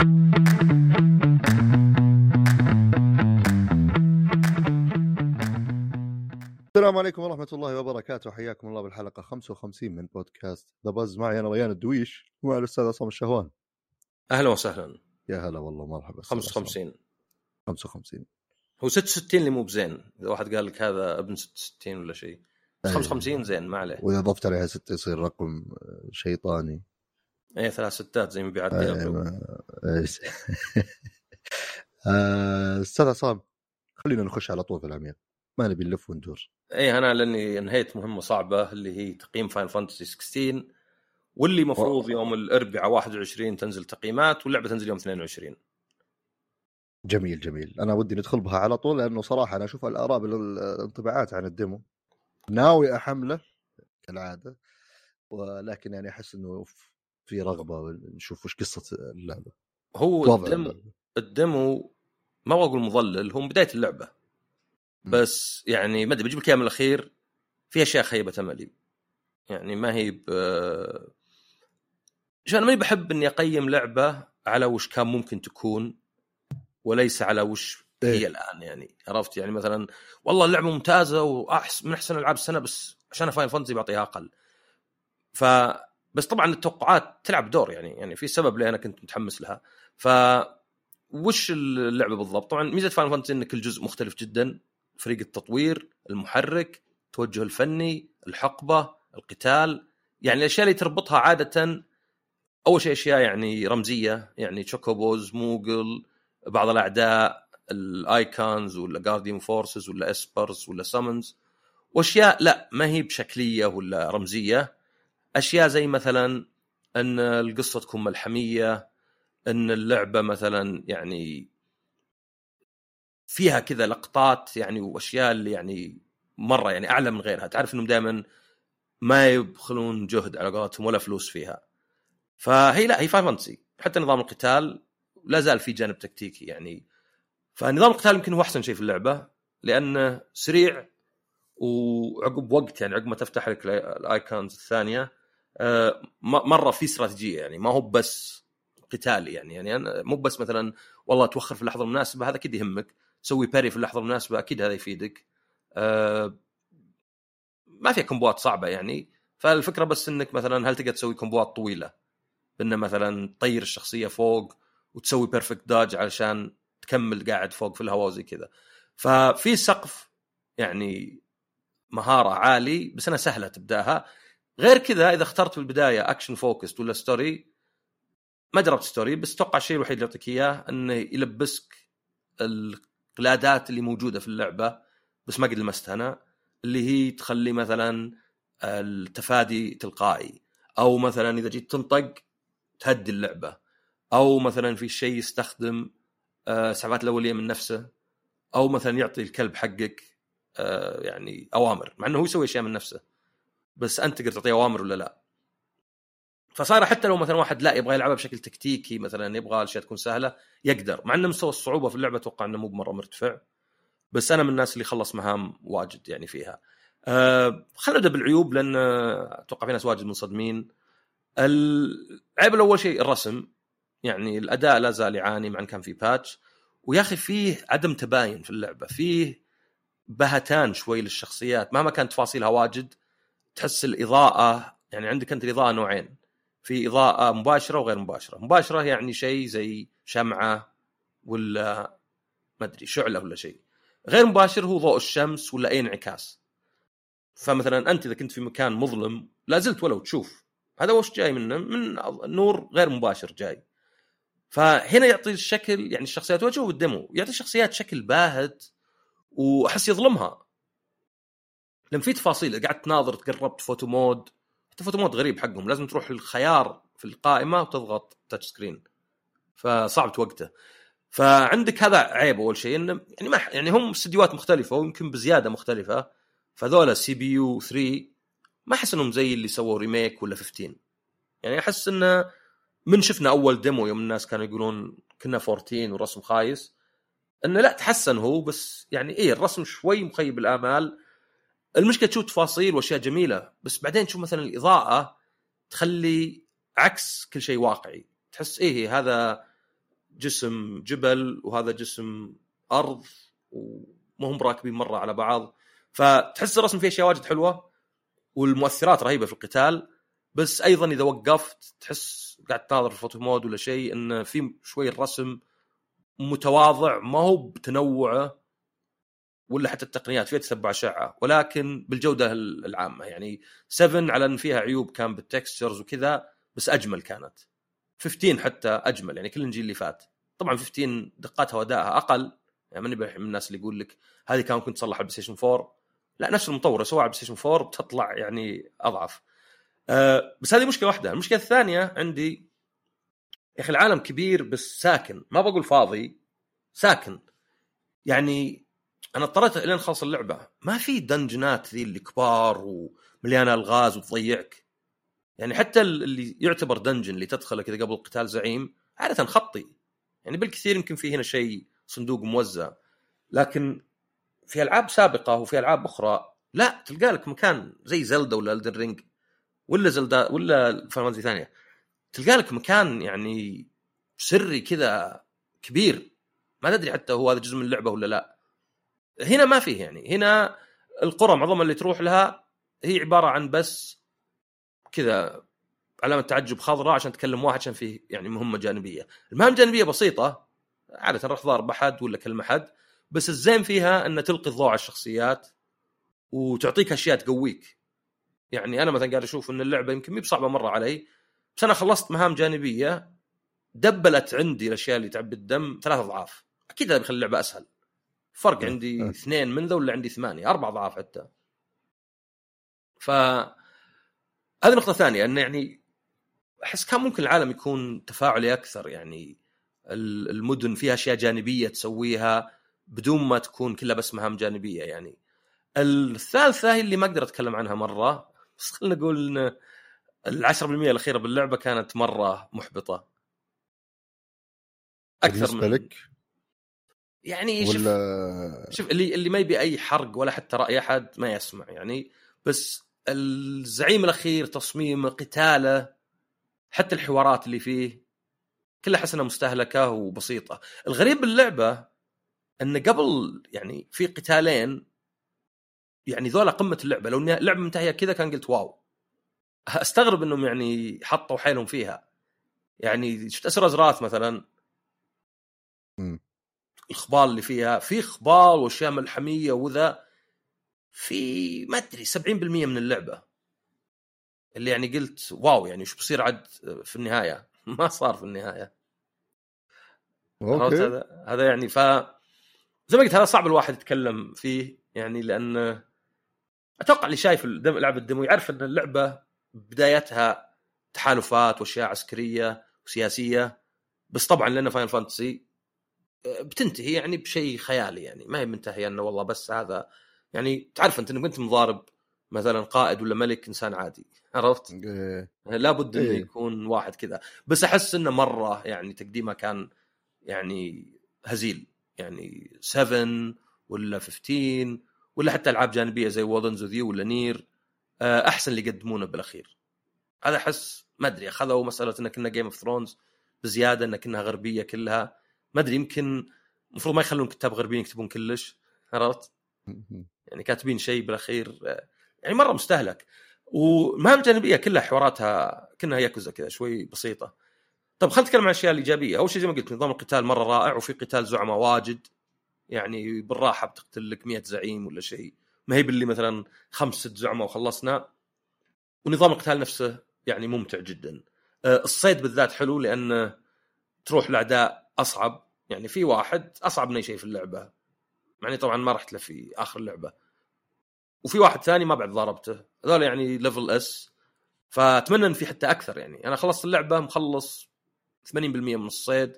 السلام عليكم ورحمة الله وبركاته. حياكم الله بالحلقة 55 من بودكاست ذا باز معي أنا ريان الدويش ومع الأستاذ عصام الشهوان. أهلا وسهلا. يا هلا والله مرحبا أستاذ عصام. 55 55 هو 66 اللي مو بزين. إذا واحد قال لك هذا ابن 66 ولا شيء. بس أي. 55 زين ما عليه. وإذا ضفت عليها ستة يصير رقم آه، شيطاني. اي ثلاث ستات زي ما- إيش. آه، أستاذ عصام خلينا نخش على طول في العميق ما نبي نلف وندور. اي أنا لأني انهيت مهمة صعبة اللي هي تقييم Final Fantasy 16 واللي مفروض يوم الأربعاء 21 تنزل تقييمات واللعبة تنزل يوم 22 جميل جميل. أنا ودي ندخل بها على طول لأنه صراحة أنا أشوف الآراء بالانطباعات عن ال demo. ناوي أحمله كالعادة ولكن يعني أحس إنه في رغبة نشوف وش قصة اللعبة هو وضع الدم اللعبة. الدمو ما أبغى أقول مضلل هو بداية اللعبة. بس يعني ما أدري بجيب لك إياها من الأخير في أشياء خيبة املي يعني ما هي ب أنا ماني بحب إني أقيم لعبة على وش كان ممكن تكون وليس على وش هي إيه. الآن يعني عرفت يعني مثلا والله اللعبة ممتازة واحسن من أحسن ألعاب السنة بس عشان Final Fantasy بعطيها أقل ف بس طبعا التوقعات تلعب دور يعني يعني في سبب ليه أنا كنت متحمس لها. ف وش اللعبة بالضبط؟ طبعا ميزة Final Fantasy ان كل جزء مختلف جدا فريق التطوير، المحرك، التوجه الفني، الحقبة، القتال، يعني الأشياء اللي تربطها عادة. أول شيء أشياء يعني رمزية يعني Chocobos، Moogle، بعض الأعداء، ال Eikons ولا Guardian Forces ولا Espers ولا Summons وأشياء لا ما هي بشكلية ولا رمزية. أشياء زي مثلا أن القصة تكون ملحمية أن اللعبة مثلا يعني فيها كذا لقطات يعني وأشياء اللي يعني مرة يعني أعلى من غيرها. تعرف إنهم دائما ما يبخلون جهد على قولتهم ولا فلوس فيها. فهي لا هي Final Fantasy حتى نظام القتال لا زال في جانب تكتيكي يعني. فنظام القتال يمكن هو أحسن شيء في اللعبة لأنه سريع وعقب وقت يعني عقب ما تفتح لك ال Eikons الثانية مرة في استراتيجية يعني ما هو بس قتالي يعني يعني أنا مو بس مثلا والله توخر في اللحظة المناسبة هذا أكيد يهمك. تسوي parry في اللحظة المناسبة أكيد هذا يفيدك. آه، ما فيها كومبوات صعبة يعني. فالفكرة بس إنك مثلا هل تقدر تسوي كومبوات طويلة؟ انه مثلا تطير الشخصية فوق وتسوي perfect dodge علشان تكمل قاعد فوق في الهواء زي كذا. ففي سقف يعني مهارة عالي بس انها سهلة تبدأها. غير كذا إذا اخترت في البدايه action focused ولا story ما جربت story بس أتوقع الشيء الوحيد اللي يعطيك إياه إنه يلبسك القلادات اللي موجودة في اللعبة بس ما قد لمستها أنا اللي هي تخلي مثلا التفادي تلقائي أو مثلا إذا جيت تنطق تهدي اللعبة أو مثلا في شيء يستخدم آه، اسعافات الأولية من نفسه أو مثلا يعطي الكلب حقك آه، يعني أوامر مع إنه هو يسوي أشياء من نفسه. بس أنت تقدر تعطيه أوامر ولا لا؟ فصار حتى لو مثلا واحد لا يبغى يلعبها بشكل تكتيكي مثلا يبغى الاشياء تكون سهلة يقدر مع ان مستوى الصعوبة في اللعبة أتوقع إنه مو بمرة مرتفع. بس أنا من الناس اللي خلص مهام واجد يعني فيها. أه خلينا نبدأ بالعيوب لأن أتوقع في ناس واجد منصدمين. العيب الأول شيء الرسم. يعني الأداء لا زال يعاني مع إن كان في باتش ويا أخي فيه عدم تباين في اللعبة. فيه بهتان شوي للشخصيات. مهما كانت تفاصيلها واجد تحس الإضاءة يعني عندك أنت الإضاءة نوعين في إضاءة مباشرة وغير مباشرة. مباشرة يعني شيء زي شمعة ولا ما أدري شعلة ولا شيء. غير مباشر هو ضوء الشمس ولا أي انعكاس. فمثلا أنت إذا كنت في مكان مظلم لا زلت ولو تشوف. هذا وش جاي منه؟ من نور غير مباشر جاي. فهنا يعطي الشكل يعني الشخصيات وجهه بالدمو يعطي الشخصيات شكل باهت وأحس يظلمها. لأن في تفاصيل. قعدت تناظر تقربت photo mode. حتى photo mode غريب حقهم. لازم تروح للخيار في القائمة وتضغط touch screen فصعب توقته فعندك هذا عيب أول شيء انه يعني ما يعني هم استديوهات مختلفة ويمكن بزيادة مختلفة. فذولا CBU 3 ما أحس إنهم زي اللي سووا remake ولا 15 يعني أحس انه من شفنا أول demo يوم الناس كانوا يقولون كنا 14 ورسم خايس انه لا تحسن هو بس يعني إيه الرسم شوي مخيب الآمال. المشكلة تشوف تفاصيل وأشياء جميلة بس بعدين تشوف مثلا الإضاءة تخلي عكس كل شيء واقعي. تحس إيه هذا جسم جبل وهذا جسم أرض وما هم راكبين مرة على بعض. فتحس الرسم فيه أشياء واجد حلوة والمؤثرات رهيبة في القتال بس أيضا إذا وقفت تحس قاعد تناظر في photo mode ولا شيء انه في شوي الرسم متواضع ما هو بتنوعه. ولا حتى التقنيات فيها تتبع أشعة. ولكن بالجودة العامة يعني 7 على إن فيها عيوب كان بال textures وكذا بس أجمل كانت. 15 حتى أجمل يعني كل الجيل اللي فات. طبعا 15 دقاتها وادائها أقل يعني ماني من الناس اللي يقول لك هذه كان ممكن تصلح على البلاي ستيشن 4 لا نفس المطور سوى على البلاي ستيشن 4 بتطلع يعني أضعف. أه بس هذه مشكلة واحدة. المشكلة الثانية عندي يا أخي العالم كبير بس ساكن. ما بقول فاضي ساكن. يعني أنا اضطريت إلين خلص اللعبة. ما في دنجنات ذي اللي كبار ومليانه ألغاز وتضيعك. يعني حتى اللي يعتبر dungeon اللي تدخله كذا قبل قتال زعيم عادة خطي. يعني بالكثير يمكن في هنا شيء صندوق موزع. لكن في ألعاب سابقة وفي ألعاب أخرى لا تلقى لك مكان زي Zelda ولا Elden Ring ولا زلدا ولا فانتزي ثانية. تلقى لك مكان يعني سري كذا كبير. ما تدري حتى هو هذا جزء من اللعبة ولا لا. هنا ما فيه يعني. هنا القرى معظمها اللي تروح لها هي عبارة عن بس كذا علامة تعجب خضراء عشان تكلم واحد عشان فيه يعني مهمة جانبية. المهام الجانبية بسيطة عادة رحت ضارب أحد ولا كلم أحد بس الزين فيها أن تلقي الضوء على الشخصيات وتعطيك أشياء تقويك. يعني أنا مثلا قاعد أشوف إن اللعبة يمكن مي بصعبة مرة علي بس أنا خلصت مهام جانبية دبلت عندي الأشياء اللي تعبي الدم ثلاث أضعاف. أكيد هذا بيخلي اللعبة أسهل. فرق عندي اثنين من ذا ولا عندي ثمانية؟ أربع اضعاف حتى. ف هذه نقطة ثانية إنه يعني أحس كان ممكن العالم يكون تفاعلي أكثر يعني المدن فيها أشياء جانبية تسويها بدون ما تكون كلها بس مهام جانبية يعني. الثالثة هي اللي ما أقدر أتكلم عنها مرة بس خلينا نقول إن ال 10% الأخيرة باللعبة كانت مرة محبطة. أكثر من لك؟ يعني شوف ولا شوف اللي اللي ما يبي أي حرق ولا حتى رأي أحد ما يسمع يعني. بس الزعيم الأخير تصميمه قتاله حتى الحوارات اللي فيه كلها احس انها مستهلكة وبسيطة. الغريب باللعبة إن قبل يعني في قتالين يعني ذولا قمة اللعبة. لو اللعبه منتهية كذا كان قلت واو. أستغرب إنهم يعني حطوا حيلهم فيها. يعني شفت اسر ازراث مثلا؟ م. الخبال اللي فيها في خبال واشياء ملحميه وذا في ما أدري 70% من اللعبة. اللي يعني قلت واو يعني وش بصير عد في النهاية؟ ما صار في النهاية. أوكي. هذا؟ هذا يعني ف زي ما قلت هذا صعب الواحد يتكلم فيه يعني لأن أتوقع اللي شايف لعبة ال demo يعرف إن اللعبة بدايتها تحالفات وأشياء عسكرية وسياسية بس طبعا لأن Final Fantasy بتنتهي يعني بشيء خيالي يعني. ما هي منتهية إنه والله بس هذا يعني تعرف أنت إنك كنت مضارب مثلا قائد ولا ملك إنسان عادي. عرفت؟ إيه. لابد إنه إيه. يكون واحد كذا. بس أحس إنه مرة يعني تقديمه كان يعني هزيل. يعني 7 ولا 15 ولا حتى ألعاب جانبية زي وودنز ذي ولا Nier آه، أحسن اللي يقدمونه بالأخير. هذا أحس ما أدري أخذوا مسألة ان كنا Game of Thrones بزيادة ان كنا غربية كلها. ما أدري يمكن المفروض ما يخلون كتاب غربيين يكتبون كلش عرفت؟ يعني كاتبين شيء بالأخير يعني مرة مستهلك. ومهام جانبية كلها حواراتها كأنها ياكوزا كذا شوي بسيطة. طيب خلينا نتكلم عن الأشياء الإيجابية. أول شيء زي ما قلت نظام القتال مرة رائع وفي قتال زعماء واجد. يعني بالراحة بتقتل لك 100 زعيم ولا شيء. ما هي باللي مثلا خمس ست زعماء وخلصنا. ونظام القتال نفسه يعني ممتع جدا. آه، الصيد بالذات حلو لأنه تروح الاعداء أصعب يعني في واحد أصعب من أي شيء في اللعبة. يعني طبعا ما رحت له في آخر اللعبة. وفي واحد ثاني ما بعد ضربته. هذول يعني level S فأتمنى إن في حتى أكثر يعني. أنا خلصت اللعبة مخلص 80% من الصيد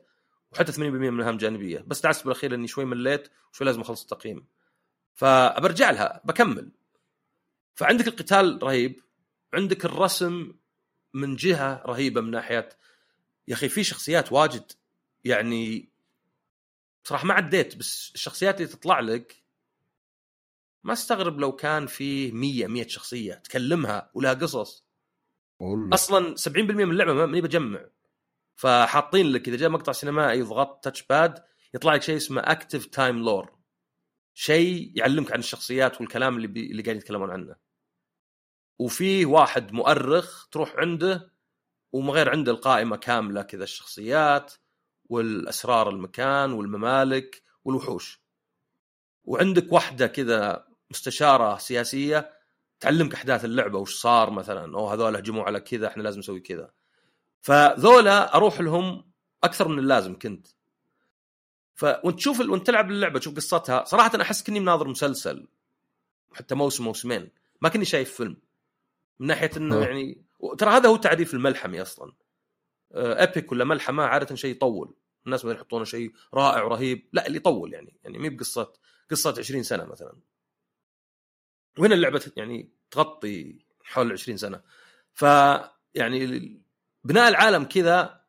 وحتى 80% من المهام جانبية. بس تحس بالأخير إني شوي مليت وشوي لازم أخلص التقييم. فبرجع لها بكمل. فعندك القتال رهيب عندك الرسم من جهة رهيبة من ناحية. يا أخي في شخصيات واجد يعني صراحة ما عديت بس الشخصيات اللي تطلع لك ما استغرب لو كان فيه 100 100 شخصية تكلمها ولها قصص. والله. أصلا 70% من اللعبة ماني بجمع. فحاطين لك إذا جاء مقطع سينمائي وضغطت touch pad يطلع لك شيء اسمه Active Time Lore شيء يعلمك عن الشخصيات والكلام اللي بي... اللي قاعدين يتكلمون عنه. وفيه واحد مؤرخ تروح عنده ومغير عنده القائمة كاملة كذا الشخصيات. والأسرار المكان والممالك والوحوش. وعندك واحدة كذا مستشارة سياسية تعلمك أحداث اللعبة وش صار مثلا؟ أو هذول هجموا على كذا إحنا لازم نسوي كذا. فذولا أروح لهم أكثر من اللازم كنت. ف وأنت تشوف وأنت تلعب اللعبة تشوف قصتها صراحة أحس كني مناظر مسلسل حتى موسم موسمين ما كني شايف فيلم. من ناحية إنه. يعني ترى هذا هو تعريف الملحمي أصلا. ابيك ولا ملحمه عادة شيء يطول. الناس مثلا يحطونه شيء رائع ورهيب. لا اللي يطول يعني. يعني مي بقصة قصة 20 سنة مثلا. وهنا اللعبة يعني تغطي حول 20 سنة؟ ف يعني بناء العالم كذا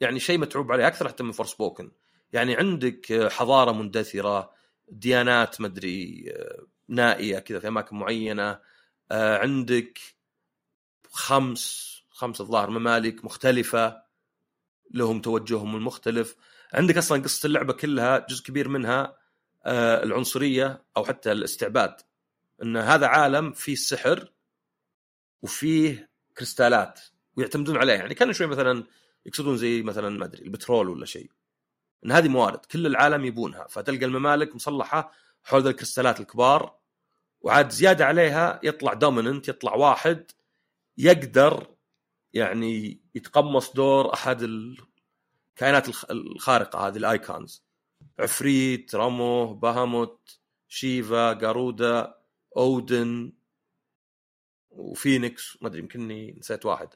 يعني شيء متعوب عليه أكثر حتى من فور سبوكن يعني عندك حضارة مندثرة ديانات مدري نائية كذا في أماكن معينة عندك خمس خمس الظاهر ممالك مختلفة لهم توجههم المختلف. عندك أصلا قصة اللعبة كلها جزء كبير منها العنصرية أو حتى الاستعباد. إن هذا عالم فيه السحر وفيه كريستالات ويعتمدون عليه. يعني كانوا شوي مثلا يقصدون زي مثلا ما أدري البترول ولا شيء. إن هذه موارد كل العالم يبونها. فتلقى الممالك مصلحة حول الكريستالات الكبار وعاد زيادة عليها يطلع dominant يطلع واحد يقدر يعني يتقمص دور أحد الكائنات الخارقة هذه ال Eikons. عفريت رامو باهاموت شيفا جارودا أودن وفينيكس ما أدري يمكنني نسيت واحد.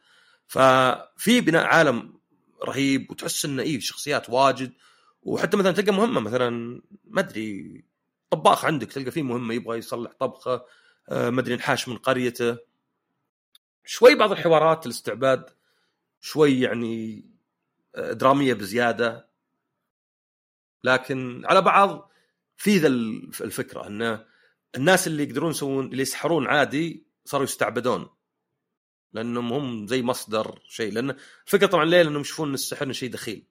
ففي بناء عالم رهيب وتحس إنه إيه شخصيات واجد وحتى مثلا تلقى مهمة مثلا ما أدري طباخ عندك تلقى فيه مهمة يبغى يصلح طبخة ما أدري انحاش من قريته. شوي بعض الحوارات الاستعباد شوي يعني درامية بزيادة. لكن على بعض في ذا الفكرة انه الناس اللي يقدرون يسوون اللي يسحرون عادي صاروا يستعبدون. لأنهم هم زي مصدر شيء. لأن الفكرة طبعا ليه؟ لأنهم يشوفون إن السحر شيء دخيل.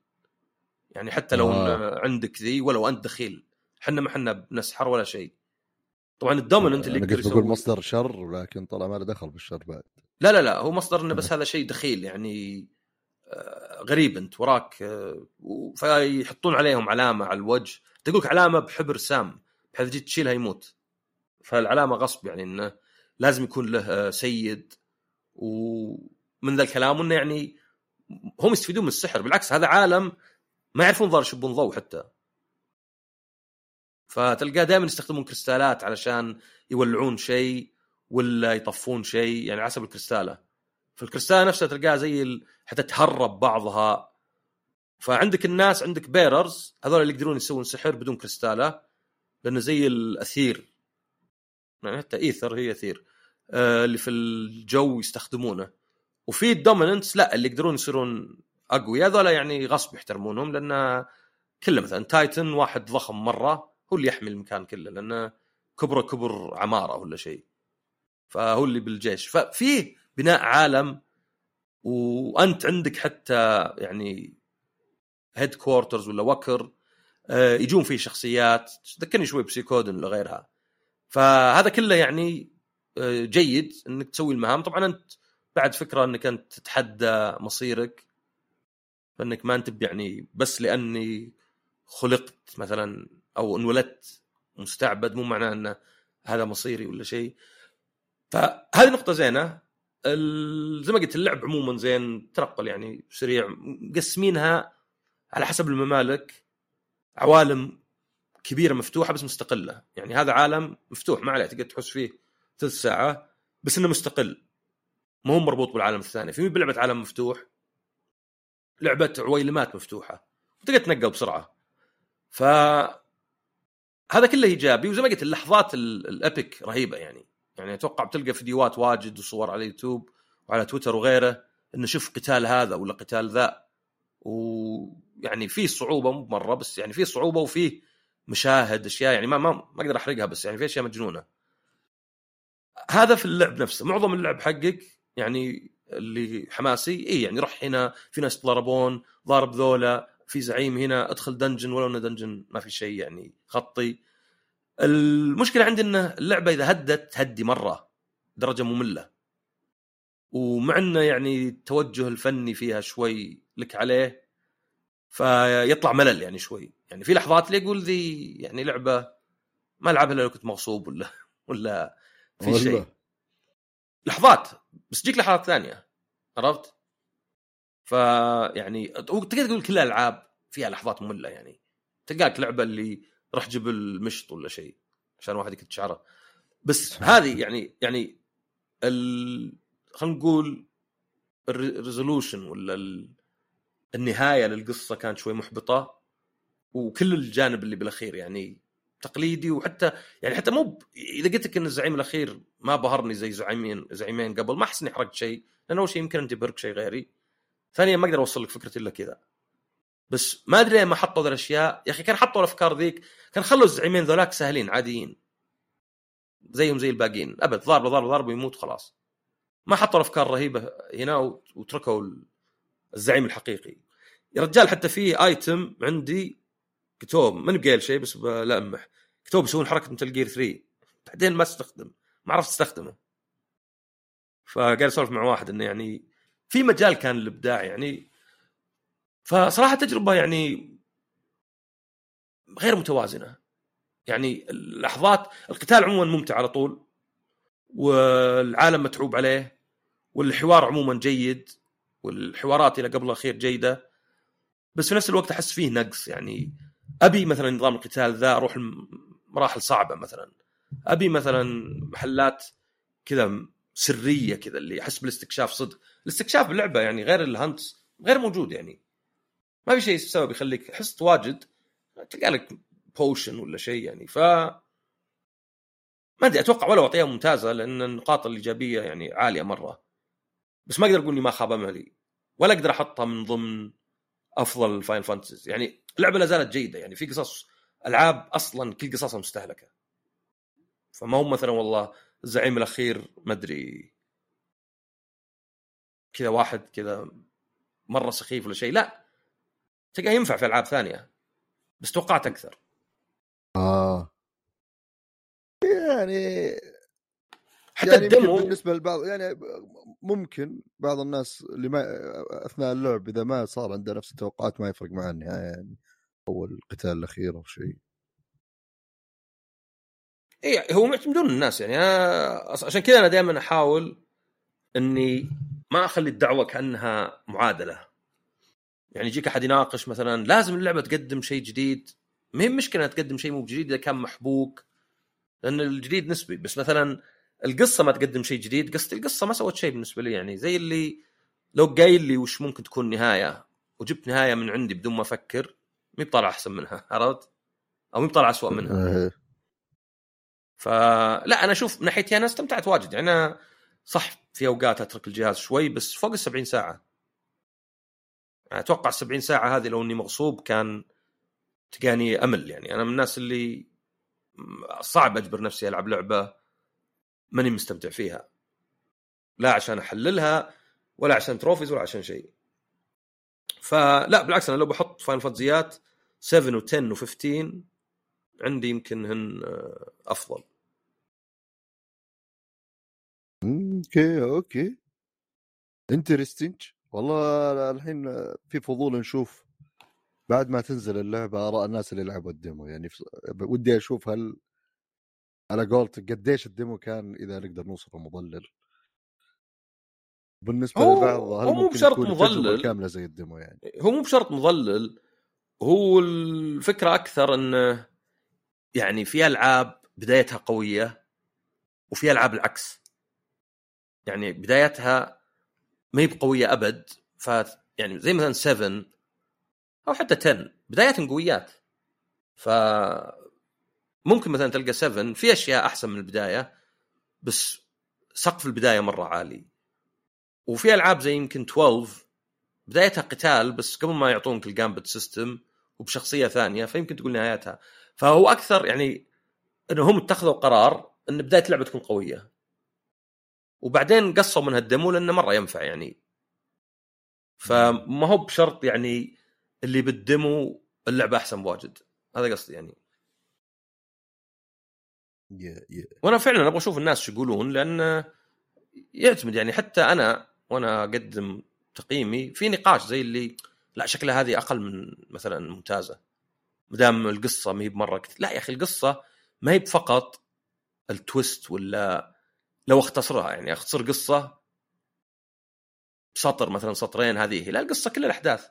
يعني حتى لو آه. عندك ذي ولو أنت دخيل. إحنا ما إحنا بنسحر ولا شيء. طبعا ال dominant اللي يقدر يسوي مصدر شر لكن طلع ما له دخل بالشر بعد. لا لا لا هو مصدر إنه بس هذا شيء دخيل يعني غريب أنت وراك فيحطون عليهم علامة على الوجه تقول لك علامة بحبر سام بحيث جيت تشيلها يموت. فالعلامة غصب يعني إنه لازم يكون له سيد ومن ذا الكلام إنه يعني هم يستفيدون من السحر. بالعكس هذا عالم ما يعرفون ظاهر يشبون ضوء حتى. فتلقاه دائما يستخدمون كريستالات علشان يولعون شيء. ولا يطفون شيء يعني حسب الكريستالة. فالكريستالة نفسها تلقاها زي ال... حتى تهرب بعضها. فعندك الناس عندك bearers هذول اللي يقدرون يسوون سحر بدون كريستالة لأنه زي الأثير. يعني حتى aether هي أثير. آه اللي في الجو يستخدمونه. وفي ال dominants لا اللي يقدرون يصيرون أقوياء. هذول يعني غصب يحترمونهم لأن كله مثلا Titan واحد ضخم مرة هو اللي يحمي المكان كله لأنه كبره كبر عمارة ولا شيء. فهو اللي بالجيش. ففيه بناء عالم وأنت عندك حتى يعني هيد كوارترز ولا وكر يجون فيه شخصيات تذكرني شوي بسيكودن ولا غيرها. فهذا كله يعني جيد إنك تسوي المهام. طبعا أنت بعد فكرة إنك أنت تتحدى مصيرك فإنك ما أنت يعني بس لأني خلقت مثلا أو انولدت مستعبد مو معناه انه هذا مصيري ولا شيء. فهذه نقطة زينة. زي ما قلت اللعب عموما زين ترقل يعني سريع مقسمينها على حسب الممالك. عوالم كبيرة مفتوحة بس مستقلة. يعني هذا عالم مفتوح ما عليه تقدر تحس فيه ثلث ساعة بس إنه مستقل. ما هو مربوط بالعالم الثاني. في بلعبة عالم مفتوح لعبة عويلمات مفتوحة. وتقدر تنقل بسرعة. ف هذا كله إيجابي وزي ما قلت اللحظات الابيك رهيبة يعني. يعني أتوقع بتلقى فيديوهات واجد وصور على اليوتيوب وعلى تويتر وغيره إنه شوف قتال هذا ولا قتال ذا. ويعني في صعوبة مو مره بس يعني في صعوبة وفي مشاهد أشياء يعني ما ما ما أقدر أحرقها بس يعني في أشياء مجنونة. هذا في اللعب نفسه. معظم اللعب حقك يعني اللي حماسي اي يعني روح هنا في ناس يتضاربون ضارب ذولا في زعيم هنا ادخل dungeon ولو إنه dungeon ما في شيء يعني خطي. المشكلة عندي انه اللعبة إذا هدت تهدي مرة درجة مملة ومع إنه يعني التوجه الفني فيها شوي لك عليه فيطلع ملل يعني شوي يعني في لحظات اللي يقول ذي يعني لعبة ما ألعبها الا لو كنت مغصوب ولا ولا في. شيء لحظات بس تجيك لحظات ثانية عرفت؟ فيعني تقدر تقول كل الألعاب فيها لحظات مملة يعني تلقاك لعبة اللي راح جبل مشط ولا شيء عشان واحد يكت شعره بس هذه يعني يعني ال... خلينا نقول الريزولوشن ولا ال... النهاية للقصة كانت شوي محبطة وكل الجانب اللي بالأخير يعني تقليدي وحتى يعني حتى مو ب... إذا قلت لك إن الزعيم الأخير ما بهرني زي زعيمين زعيمين قبل ما أحس إني حرقت شيء لأن أول شيء يمكن انت بهرك شيء غيري. ثانيا ما أقدر أوصل لك فكرتي إلا كذا. بس ما أدري ليه ما حطوا الأشياء. يا أخي كان حطوا الأفكار ذيك كان خلوا الزعيمين ذولاك سهلين عاديين. زيهم زي الباقيين. أبد ضارب ضارب ضارب ويموت خلاص. ما حطوا الأفكار رهيبه هنا وت- وتركوا ال- الزعيم الحقيقي. يا رجال حتى في ايتم عندي كتوب من بقيل شيء بس بلمح كتوب يسوون حركة مثل جير 3 بعدين ما استخدم ما عرفت استخدمه فقاعد أسولف مع واحد إنه يعني في مجال كان للابداع يعني فصراحة تجربة يعني غير متوازنة. يعني اللحظات القتال عموما ممتع على طول والعالم متعوب عليه والحوار عموما جيد والحوارات إلى قبل الأخير جيدة. بس في نفس الوقت أحس فيه نقص. يعني أبي مثلا نظام القتال ذا أروح مراحل صعبة مثلا. أبي مثلا محلات كذا سرية كذا اللي أحس بالاستكشاف صدق. الاستكشاف باللعبه يعني غير ال hunt غير موجود يعني. ما في شيء سبب يخليك حس واجد. تلقى لك potion ولا شيء يعني ف ما أدري أتوقع ولا أعطيها ممتازة لأن النقاط الإيجابية يعني عالية مرة. بس ما أقدر أقول إني ما خاب املي ولا أقدر أحطها من ضمن أفضل Final Fantasies يعني اللعبة لا زالت جيدة يعني في قصص ألعاب أصلا كل قصصها مستهلكة. فما هو مثلا والله الزعيم الأخير ما أدري. كذا واحد كذا مرة سخيف ولا شيء. لا. تلقاه ينفع في ألعاب ثانية. بس توقعت أكثر. آه. يعني حتى يعني الدمو. بالنسبة للبعض يعني ممكن بعض الناس اللي ما أثناء اللعب إذا ما صار عنده نفس التوقعات ما يفرق معاه النهاية يعني أو القتال الأخير أو شيء. إي هو معتمدون الناس يعني أنا أص- عشان كذا أنا دائما أحاول إني ما أخلي الدعوة كأنها معادلة. يعني يجيك أحد يناقش مثلا لازم اللعبة تقدم شيء جديد. ما هي مشكلة تقدم شيء مو جديد إذا كان محبوك لأن الجديد نسبي. بس مثلا القصة ما تقدم شيء جديد قصتي القصة ما سوت شيء بالنسبة لي. يعني زي اللي لو قايل لي وش ممكن تكون نهاية وجبت نهاية من عندي بدون ما أفكر مي بطالع أحسن منها عرفت؟ أو مي بطالع اسوء منها. فلا أنا أشوف من ناحيتي أنا استمتعت واجد. يعني أنا صح في أوقات أترك الجهاز شوي بس فوق ال 70 ساعة. أتوقع ال 70 ساعة هذه لو إني مغصوب كان تلقاني أمل يعني. أنا من الناس اللي صعب أجبر نفسي ألعب لعبة ماني مستمتع فيها. لا عشان أحللها ولا عشان trophies ولا عشان شيء. فلا بالعكس أنا لو بحط فاينل فانتزيات 7 و10 و15 عندي يمكن هن آه، أفضل. أوكي أوكي. interesting والله الحين في فضول نشوف بعد ما تنزل اللعبة آراء الناس اللي لعبوا ال demo. يعني ودي أشوف هل على قولتك قديش ال demo كان إذا نقدر نوصفه مضلل بالنسبة هو- للبعض هل هو مو بشرط مضلل. كاملة زي ال demo يعني؟ هو مو بشرط مضلل هو الفكرة أكثر إنه يعني في ألعاب بدايتها قوية وفي ألعاب العكس. يعني بدايتها ما هي بقويه أبد ف يعني زي مثلا 7 أو حتى 10 بداياتهم قويات. ف ممكن مثلا تلقى 7 في أشياء أحسن من البداية بس سقف البداية مرة عالي. وفي ألعاب زي يمكن 12 بدايتها قتال بس قبل ما يعطونك ال gambit system وبشخصية ثانية فيمكن تقول نهايتها. فهو أكثر يعني إنهم اتخذوا قرار إن بداية اللعبة تكون قوية. وبعدين قصوا من هالدمو لأنه مرة ينفع يعني. فما هو بشرط يعني اللي بالدمو اللعبة أحسن بواجد. هذا قصدي يعني. وأنا فعلا أبغى أشوف الناس شو يقولون لأن يعتمد يعني حتى أنا وأنا أقدم تقييمي في نقاش زي اللي لا شكلها هذه أقل من مثلا ممتازة. ما دام القصة ما هي بمرة. لا يا أخي القصة ما هي فقط ال twist ولا لو اختصرها يعني اختصر قصة سطر مثلا سطرين هذه لا القصة كل الأحداث.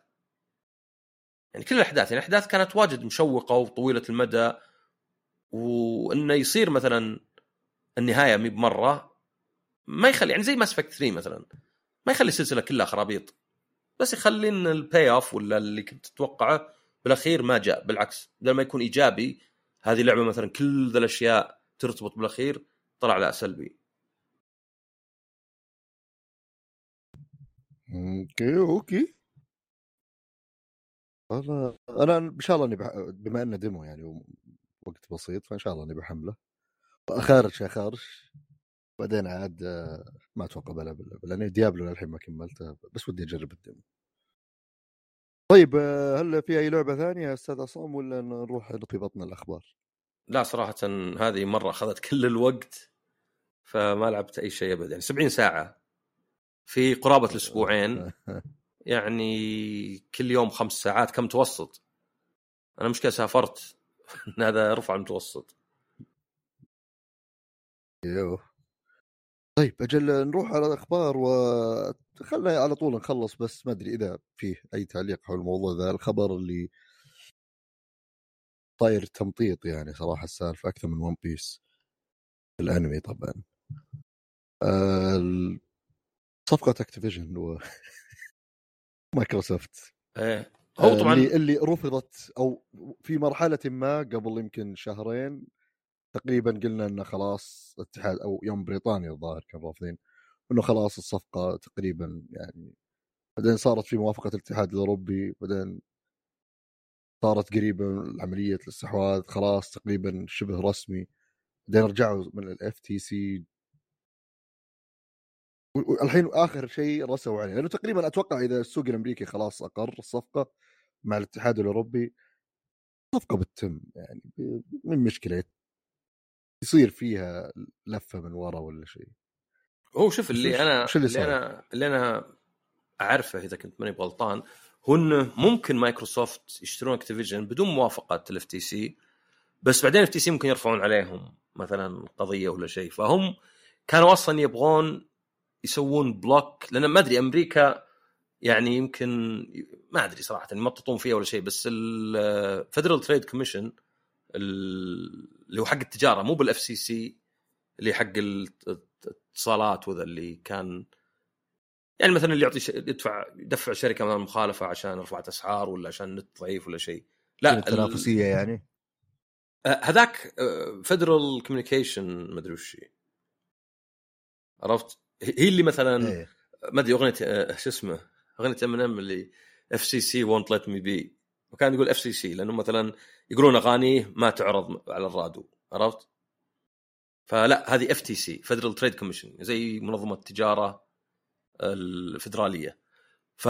يعني كل الأحداث يعني الاحداث كانت واجد مشوقة وطويلة المدى وإنه يصير مثلا النهاية مي بمرة ما يخلي يعني زي Mass Effect 3 مثلا ما يخلي السلسلة كلها خرابيط. بس يخلي إن ال payoff ولا اللي كنت تتوقعه بالأخير ما جاء بالعكس بدل ما يكون إيجابي هذه لعبة مثلا كل ذا الأشياء ترتبط بالأخير طلع لا سلبي. أوكي أوكي. أنا أنا إن شاء الله إني بح... بما إنه demo يعني وقت بسيط فإن شاء الله إني بحمله. اخارج اخارج بعدين عاد ما أتوقع بلعب اللعبه لأني ديابلو للحين ما كملته بس ودي أجرب الديمو. طيب هل في أي لعبة ثانية يا أستاذ عصام ولا نروح نطي بطن الأخبار؟ لا صراحة هذه مرة أخذت كل الوقت فما لعبت أي شيء ابدا. يعني 70 ساعة. في قرابة الأسبوعين. يعني كل يوم خمس ساعات. كم متوسط أنا مشكله سافرت. هذا رفع المتوسط. أيوه طيب أجل نروح على الأخبار وخلنا على طول نخلص بس ما أدري إذا فيه أي تعليق حول الموضوع ذا. الخبر اللي طاير تمطيط يعني صراحة السالفة أكثر من One Piece الأنمي طبعا. آه، صفقة Activision و مايكروسوفت إيه. هو آه، طبعا اللي, اللي رفضت أو في مرحلة ما قبل يمكن شهرين تقريبا قلنا إنه خلاص الاتحاد أو يوم بريطانيا الظاهر كانوا رافضين إنه خلاص الصفقة تقريبا يعني بعدين صارت في موافقة الاتحاد الأوروبي بعدين صارت قريبة عملية الاستحواذ خلاص تقريبا شبه رسمي. بعدين رجعوا من ال FTC الحين آخر شيء رسوا عليه لأنه تقريبا أتوقع إذا السوق الأمريكي خلاص أقر الصفقة مع الاتحاد الأوروبي صفقة بتتم يعني من مشكلة. يصير فيها لفة من ورا ولا شيء. هو شوف اللي أنا وش اللي اللي؟ أنا اللي أنا أعرفه إذا كنت ماني بغلطان هو إنه ممكن مايكروسوفت يشترون Activision بدون موافقة ال FTC بس بعدين ال FTC ممكن يرفعون عليهم مثلا قضية ولا شيء. فهم كانوا أصلا يبغون يسوون block لأن ما أدري أمريكا يعني يمكن ما أدري صراحة يمططون فيها ولا شيء بس ال Federal Trade Commission اللي هو حق التجارة مو بال FCC اللي حق الاتصالات وذا اللي كان يعني مثلا اللي يعطي ش... يدفع يدفع شركة مثلا مخالفة عشان رفعت أسعار ولا عشان النت ضعيف ولا شيء. لا ال- التنافسية يعني؟ آه، هذاك Federal Communication ما أدري وش. عرفت؟ هي اللي مثلا إيه ما أدري أغنية آه، شو اسمه أغنية ام ام اللي FCC won't let me be وكان يقول FCC لأنه مثلا يقولون اغانيه ما تعرض على الراديو عرفت؟ فلا هذه FTC Federal Trade Commission زي منظمة التجارة الفدرالية ف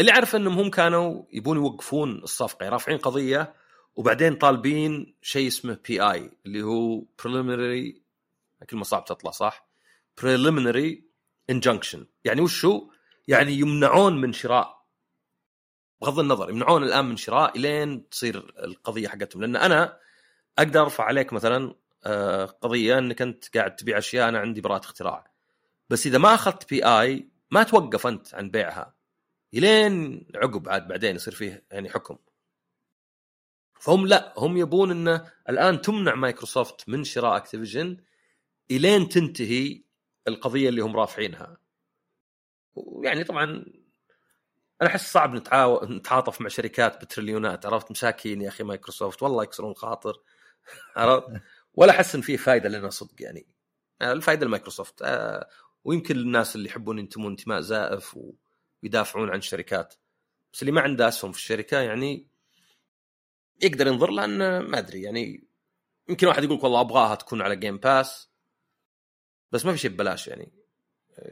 اللي أعرف إنهم هم كانوا يبون يوقفون الصفقة يعني رافعين قضية وبعدين طالبين شيء اسمه بي اي اللي هو preliminary كلمة صعب تطلع صح؟ Preliminary injunction. يعني وش هو؟ يعني يمنعون من شراء. بغض النظر يمنعون الآن من شراء إلين تصير القضية حقتهم. لأن أنا أقدر أرفع عليك مثلا آه، قضية إنك أنت قاعد تبيع أشياء أنا عندي براءة اختراع. بس إذا ما أخذت PI ما توقف أنت عن بيعها. إلين عقب عاد بعدين يصير فيه يعني حكم. فهم لا هم يبون إنه الآن تمنع مايكروسوفت من شراء Activision إلين تنتهي القضية اللي هم رافعينها. ويعني طبعا أنا أحس صعب نتعاو... نتعاطف مع شركات بتريليونات عرفت؟ مساكين يا أخي مايكروسوفت والله يكسرون الخاطر عرفت؟ ولا أحس إن فيه فائده لنا صدق يعني. آه، الفائده لمايكروسوفت. آه، ويمكن الناس اللي يحبون ينتمون انتماء زائف ويدافعون عن الشركات. بس اللي ما عنده أسهم في الشركة يعني يقدر ينظر لأن ما أدري يعني. يمكن واحد يقول والله أبغاها تكون على Game Pass بس ما في شيء ببلاش يعني.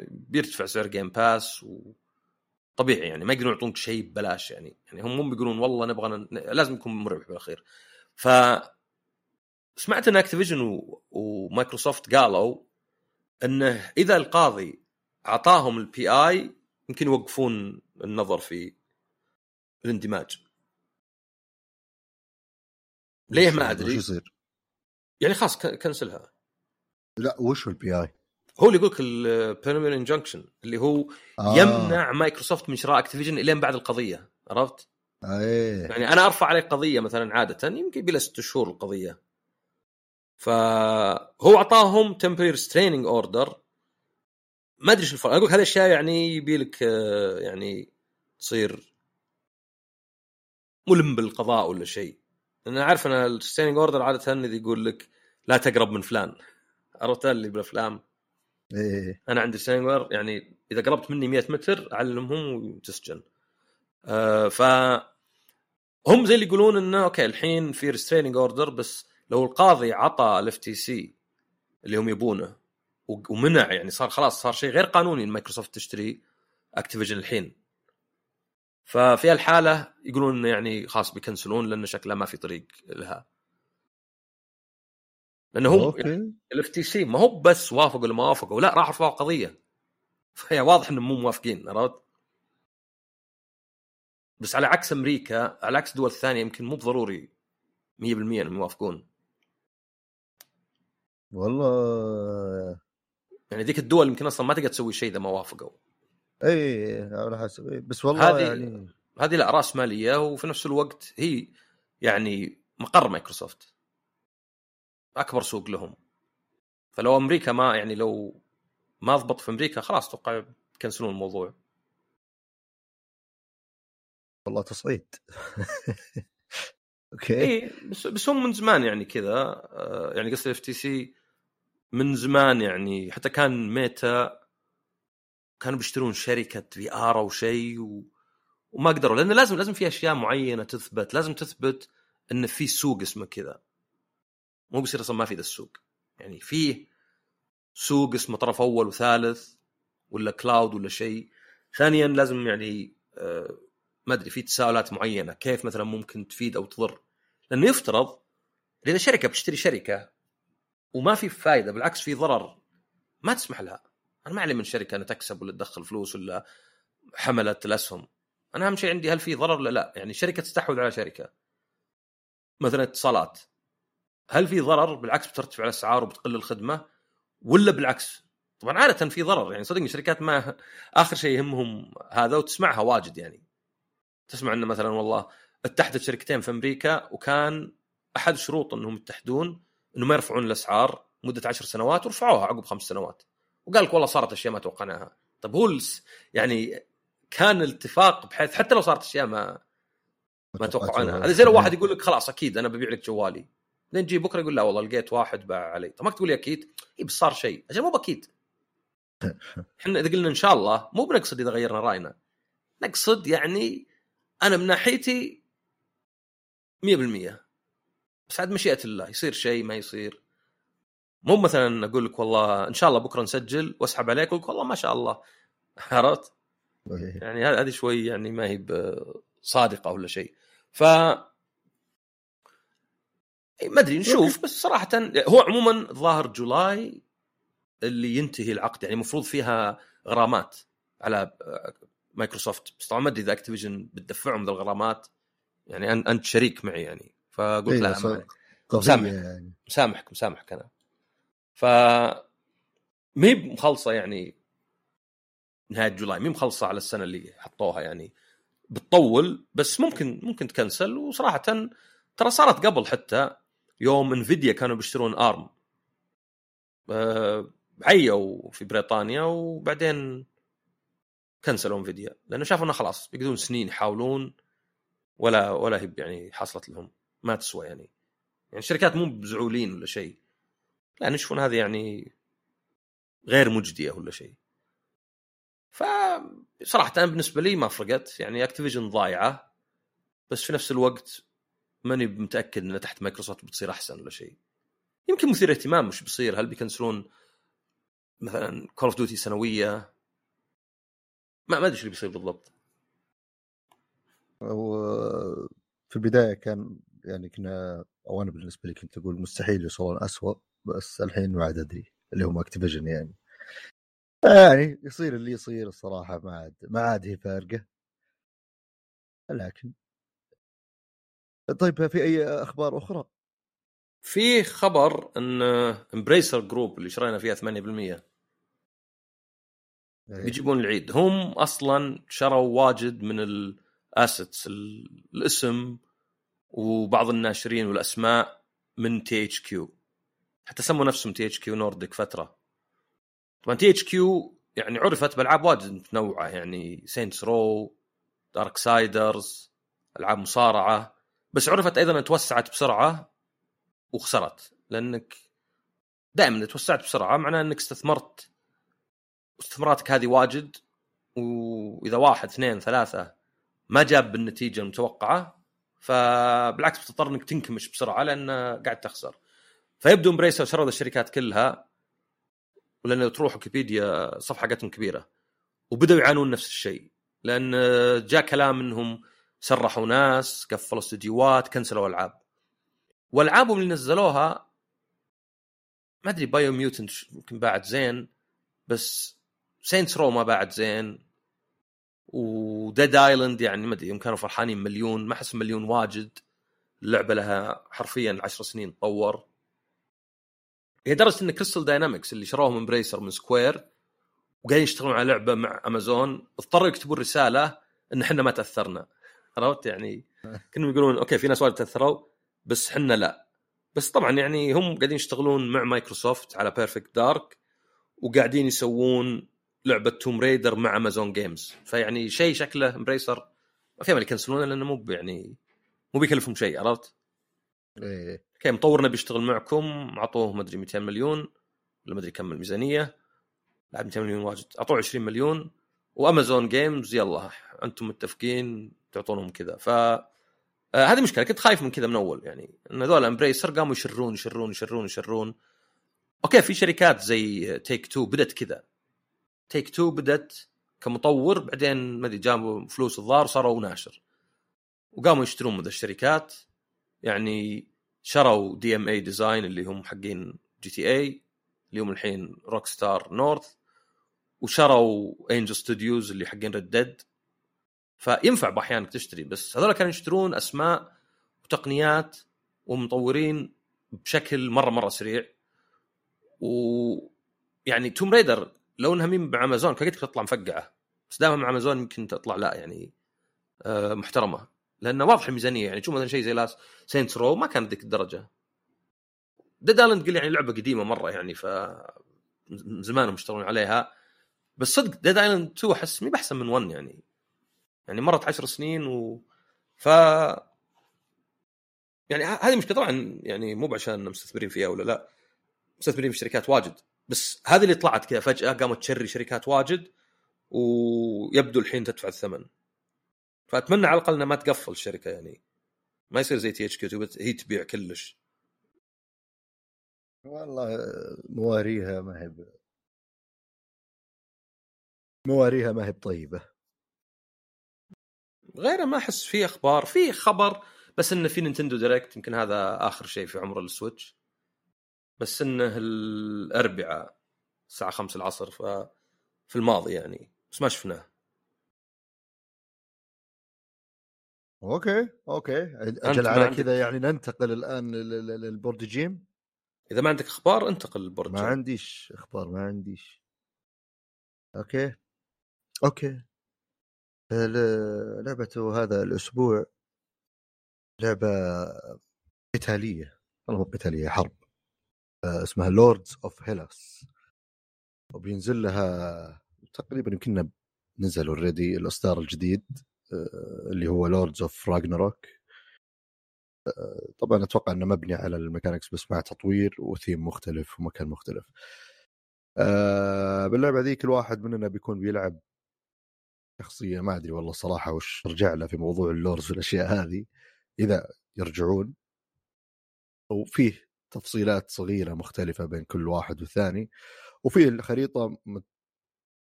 بيرتفع سعر Game Pass و طبيعي يعني ما يقدرون يعطونك شيء ببلاش يعني. يعني هم مو بيقولون والله نبغى ن... لازم يكون مربح بالأخير. ف سمعت إن Activision و... ومايكروسوفت قالوا إنه إذا القاضي أعطاهم ال PI يمكن يوقفون النظر في الاندماج. ليه ما أدري. يصير؟ يعني خلاص كنسلها. لا وش هو ال PI؟ هو اللي يقول لك ال preliminary injunction اللي هو آه. يمنع مايكروسوفت من شراء Activision إلين بعد القضية عرفت؟ إيه يعني أنا أرفع عليك قضيه مثلا عادة يمكن بلا ست شهور القضية فهو أعطاهم تمبرير ستريننج اوردر ما أدري إيش الفرق أقول هذه اشياء يعني يبي لك آه، يعني تصير ملم بالقضاء ولا شيء لأن أنا عارف إن الستريننج اوردر عادة اللي يقول لك لا تقرب من فلان عرفت اللي بالأفلام؟ إيه. أنا عندي سينجر يعني إذا قربت مني 100 متر أعلمهم وتسجن. آه ف هم زي اللي يقولون إنه okay الحين في restraining order بس لو القاضي عطى ال FTC اللي هم يبونه ومنع يعني صار خلاص صار شيء غير قانوني إن مايكروسوفت تشتري Activision الحين. ففي الحالة يقولون يعني خلاص بيكنسلون لأن شكلها ما في طريق لها. لأنه okay. ال FTC ما هو بس وافقوا ولا ما وافقوا لا راح رفعوا قضيه فهي واضح إنهم مو موافقين عرفت؟ بس على عكس أمريكا على عكس دول ثانية يمكن مو بضروري 100% إنهم يوافقون. والله. يعني ذيك الدول يمكن أصلا ما تقدر تسوي شيء إذا ما وافقوا. إي على حسب. بس والله هذه- يعني هذه لا رأسمالية وفي نفس الوقت هي يعني مقر مايكروسوفت. أكبر سوق لهم. فلو أمريكا ما يعني لو ما ضبط في أمريكا خلاص أتوقع يكنسلون الموضوع. والله تصعيد. Okay. اي بس بس هم من زمان يعني كذا. آه، يعني قصدي FTC من زمان يعني حتى كان Meta كانوا بيشترون شركة VR أو شيء و... وما قدروا لأن لازم لازم في أشياء معينة تثبت. لازم تثبت إن في سوق اسمه كذا. مو بيصير أصلا ما في ذا السوق. يعني فيه سوق اسمه طرف أول وثالث ولا كلاود ولا شيء. ثانيا لازم يعني آه، ما أدري في تساؤلات معينة. كيف مثلا ممكن تفيد أو تضر؟ لأنه يفترض إذا شركة بتشتري شركة وما في فائده بالعكس في ضرر ما تسمح لها. أنا ما علي من شركة انها تكسب ولا تدخل فلوس ولا حملت الأسهم. أنا أهم شيء عندي هل في ضرر ولا لا. يعني شركة تستحوذ على شركة. مثلا اتصالات. هل في ضرر بالعكس بترتفع الأسعار وبتقل الخدمة ولا بالعكس؟ طبعا عادة في ضرر يعني صدقني شركات ما آخر شيء يهمهم هذا وتسمعها واجد يعني. تسمع إنه مثلا والله اتحدت شركتين في أمريكا وكان أحد شروط إنهم يتحدون إنه ما يرفعون الأسعار مدة عشر سنوات ورفعوها عقب خمس سنوات. وقال لك والله صارت أشياء ما توقعناها. طب هو يعني كان الاتفاق بحيث حتى لو صارت أشياء ما ما توقعونها هذا زي لو واحد يقول لك خلاص أكيد أنا ببيع لك جوالي. بعدين تجي بكرة يقول لا والله لقيت واحد باع علي. طب ما تقول لي أكيد اي بس صار شيء. أجل مو باكيد إحنا إذا قلنا إن شاء الله مو بنقصد إذا غيرنا رأينا. نقصد يعني أنا من ناحيتي 100% بس عاد مشيئة الله يصير شيء ما يصير. مو مثلا أقول لك والله إن شاء الله بكرة نسجل وأسحب عليك وأقول والله ما شاء الله. عرفت؟ يعني هذه شوي يعني ما هي صادقه ولا شيء. ف ما أدري نشوف. بس صراحة هو عموما ظاهر July اللي ينتهي العقد يعني المفروض فيها غرامات على آه، مايكروسوفت. بس طبعا ما أدري إذا Activision بتدفعهم ذا الغرامات. يعني أنت شريك معي يعني. فقلت إيه، لا مسامح. يعني. مسامحك مسامحك أنا. ف ما هي مخلصة يعني نهاية جولاي ما مخلصة على السنة اللي حطوها يعني. بتطول بس ممكن ممكن تكنسل. وصراحة ترى صارت قبل حتى يوم انفيديا كانوا بيشترون أرم. عيوا في بريطانيا وبعدين كنسلوا انفيديا لأنه شافوا إنه خلاص بيقعدون سنين يحاولون ولا ولا هي يعني حصلت لهم. ما تسوى يعني. يعني الشركات مو بزعولين ولا شيء. لأن يشوفون هذه يعني غير مجدية ولا شيء. ف صراحة أنا بالنسبة لي ما فرقت يعني Activision ضايعة. بس في نفس الوقت ماني متأكد ان تحت مايكروسوفت بتصير أحسن ولا شيء. يمكن مثير اهتمام وش بيصير. هل بيكنسلون مثلا Call of Duty سنوية؟ ما ما أدري إيش اللي بيصير بالضبط. وفي البداية كان يعني كنا أو أنا بالنسبة لي كنت أقول مستحيل يوصلون اسوء بس الحين ما عاد أدري اللي هم Activision يعني. يعني يصير اللي يصير الصراحة ما عاد ما عاد هي فارقة. لكن طيب في أي أخبار أخرى؟ في خبر إن Embracer Group اللي شرينا فيها 8% إيه. بيجيبون العيد هم أصلا شروا واجد من ال assets الاسم وبعض الناشرين والأسماء من THQ حتى سموا نفسهم THQ Nordic فترة طبعا THQ يعني عرفت بألعاب واجد متنوعة يعني Saints Row Darksiders ألعاب مصارعة بس عرفت أيضا توسعت بسرعة وخسرت لأنك دائما إذا توسعت بسرعة معناه إنك استثمرت واستثماراتك هذه واجد وإذا واحد اثنين ثلاثة ما جاب بالنتيجة المتوقعة فبالعكس بتضطر إنك تنكمش بسرعة لأن قاعد تخسر. فيبدو امبريسر شروا الشركات كلها ولأن لو تروح ويكيبيديا الصفحه حقتهم كبيرة وبدأوا يعانون نفس الشيء لأن جاء كلام إنهم سرحوا ناس قفلوا استديوهات كنسلوا ألعاب. والعابهم اللي نزلوها ما أدري Biomutant يمكن باعت زين بس Saints Row ما باعت زين. و Dead Island يعني ما أدري يوم كانوا فرحانين مليون ما أحس مليون واجد. اللعبة لها حرفيا 10 سنين تطور. هي درجة إن Crystal Dynamics اللي شروهم Embracer من Square وقاعدين يشتغلون على لعبة مع امازون اضطروا يكتبون رسالة إن إحنا ما تأثرنا. عرفت يعني؟ كانوا يقولون okay في ناس وايد تاثروا بس إحنا لا. بس طبعا يعني هم قاعدين يشتغلون مع مايكروسوفت على Perfect Dark وقاعدين يسوون لعبة Tomb Raider مع Amazon Games فيعني شيء شكله Embracer ما في أمل يكنسلونه لأنه مو يعني مو بيكلفهم شيء عرفت؟ إيه. okay مطورنا بيشتغل معكم اعطوه ما أدري 200 مليون ولا ما أدري كم الميزانية. لا 200 مليون واجد اعطوه 20 مليون. و Amazon Games يلا أنتم متفقين تعطونهم كذا. ف آه هذه مشكلة كنت خايف من كذا من أول يعني. إن هذول Embracer قاموا يشرون يشرون يشرون يشرون. okay في شركات زي Take-Two بدت كذا. Take-Two بدت كمطور بعدين ما أدري جابوا فلوس الظاهر صاروا ناشر. وقاموا يشترون من الشركات. يعني شروا DMA Design اللي هم حقين GTA اللي هم الحين Rockstar North وشروا Angel Studios اللي حقين Red Dead فينفع باحيان تشتري بس هذول كانوا يشترون أسماء وتقنيات ومطورين بشكل مرة مرة سريع. و يعني Tomb Raider لو إنها مين مع امازون كنت تطلع مفقعة بس دائما مع أمازون يمكن تطلع لا يعني آه محترمة. لأنه واضح الميزانيه يعني شوف مثلا شيء زي لاس Saints Row ما كانت ذيك الدرجة. Dead Island قل يعني لعبة قديمة مرة يعني ف من زمان يشتغلون عليها. بس صدق Dead Island 2 أحس مي بأحسن من 1 يعني. يعني مرت 10 سنين و ف يعني هذه مشكلة. طبعا يعني مو عشان مستثمرين فيها ولا لا. مستثمرين في شركات واجد. بس هذه اللي طلعت كذا فجأة قامت تشري شركات واجد ويبدو الحين تدفع الثمن. فأتمنى على الأقل إنها ما تقفل الشركة يعني. ما يصير زي THQ هي تبيع كلش. والله مواريها ما هي. مواريها ما هي بطيبة. غيره ما أحس في أخبار في خبر بس إنه في Nintendo Direct يمكن هذا آخر شيء في عمر ال Switch. بس إنه الأربعاء الساعة 5 العصر ف في الماضي يعني بس ما شفناه. okay okay. أجل على كذا يعني ننتقل الآن لل- لل- لل board game. إذا ما عندك أخبار انتقل لل board ما game. عنديش أخبار ما عنديش. okay. okay. ال- لعبة هذا الأسبوع لعبة قتالية والله مو قتالية حرب. آه، اسمها Lords of Hellas وبينزل لها تقريبا يمكن نزل already الإصدار الجديد آه، اللي هو Lords of Ragnarok طبعا أتوقع إنه مبني على ال mechanics بس مع تطوير وثيم مختلف ومكان مختلف. آه باللعبة ذي كل واحد مننا بيكون بيلعب شخصية ما أدري والله صراحة وش رجع له في موضوع ال lores والأشياء هذه إذا يرجعون وفيه تفصيلات صغيرة مختلفة بين كل واحد والثاني وفي الخريطة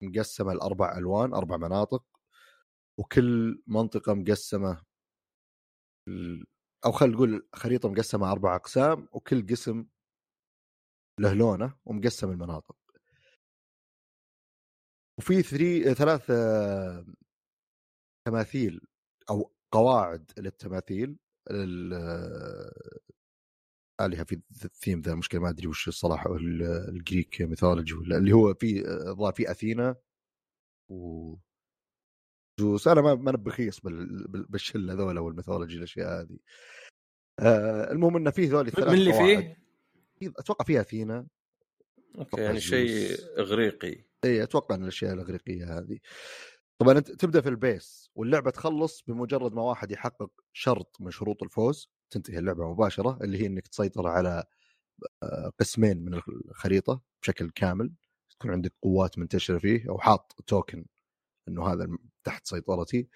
مقسمة لأربع ألوان أربع مناطق وكل منطقة مقسمة أو خلينا نقول خريطة مقسمة أربع أقسام وكل قسم له لونه ومقسم المناطق. وفي ثري ثلاث تماثيل أو قواعد للتماثيل آلهة في الثيم ذا المشكلة ما أدري وش الصراحه ال Greek mythology ولا اللي هو في الظاهر في أثينا و زوس أنا ما ما بخيص بالشلة ذولا وال mythology الأشياء هذه. آه المهم انه فيه ذولي الثلاث من اللي فيه؟ أتوقع فيه أثينا. okay يعني شيء إغريقي. اي أتوقع إن الأشياء الأغريقية هذه. طبعا أنت تبدأ في البيس واللعبة تخلص بمجرد ما واحد يحقق شرط من شروط الفوز تنتهي اللعبة مباشرة اللي هي إنك تسيطر على آه، قسمين من الخريطة بشكل كامل. تكون عندك قوات منتشرة فيه أو حاط توكن إنه هذا تحت سيطرتي.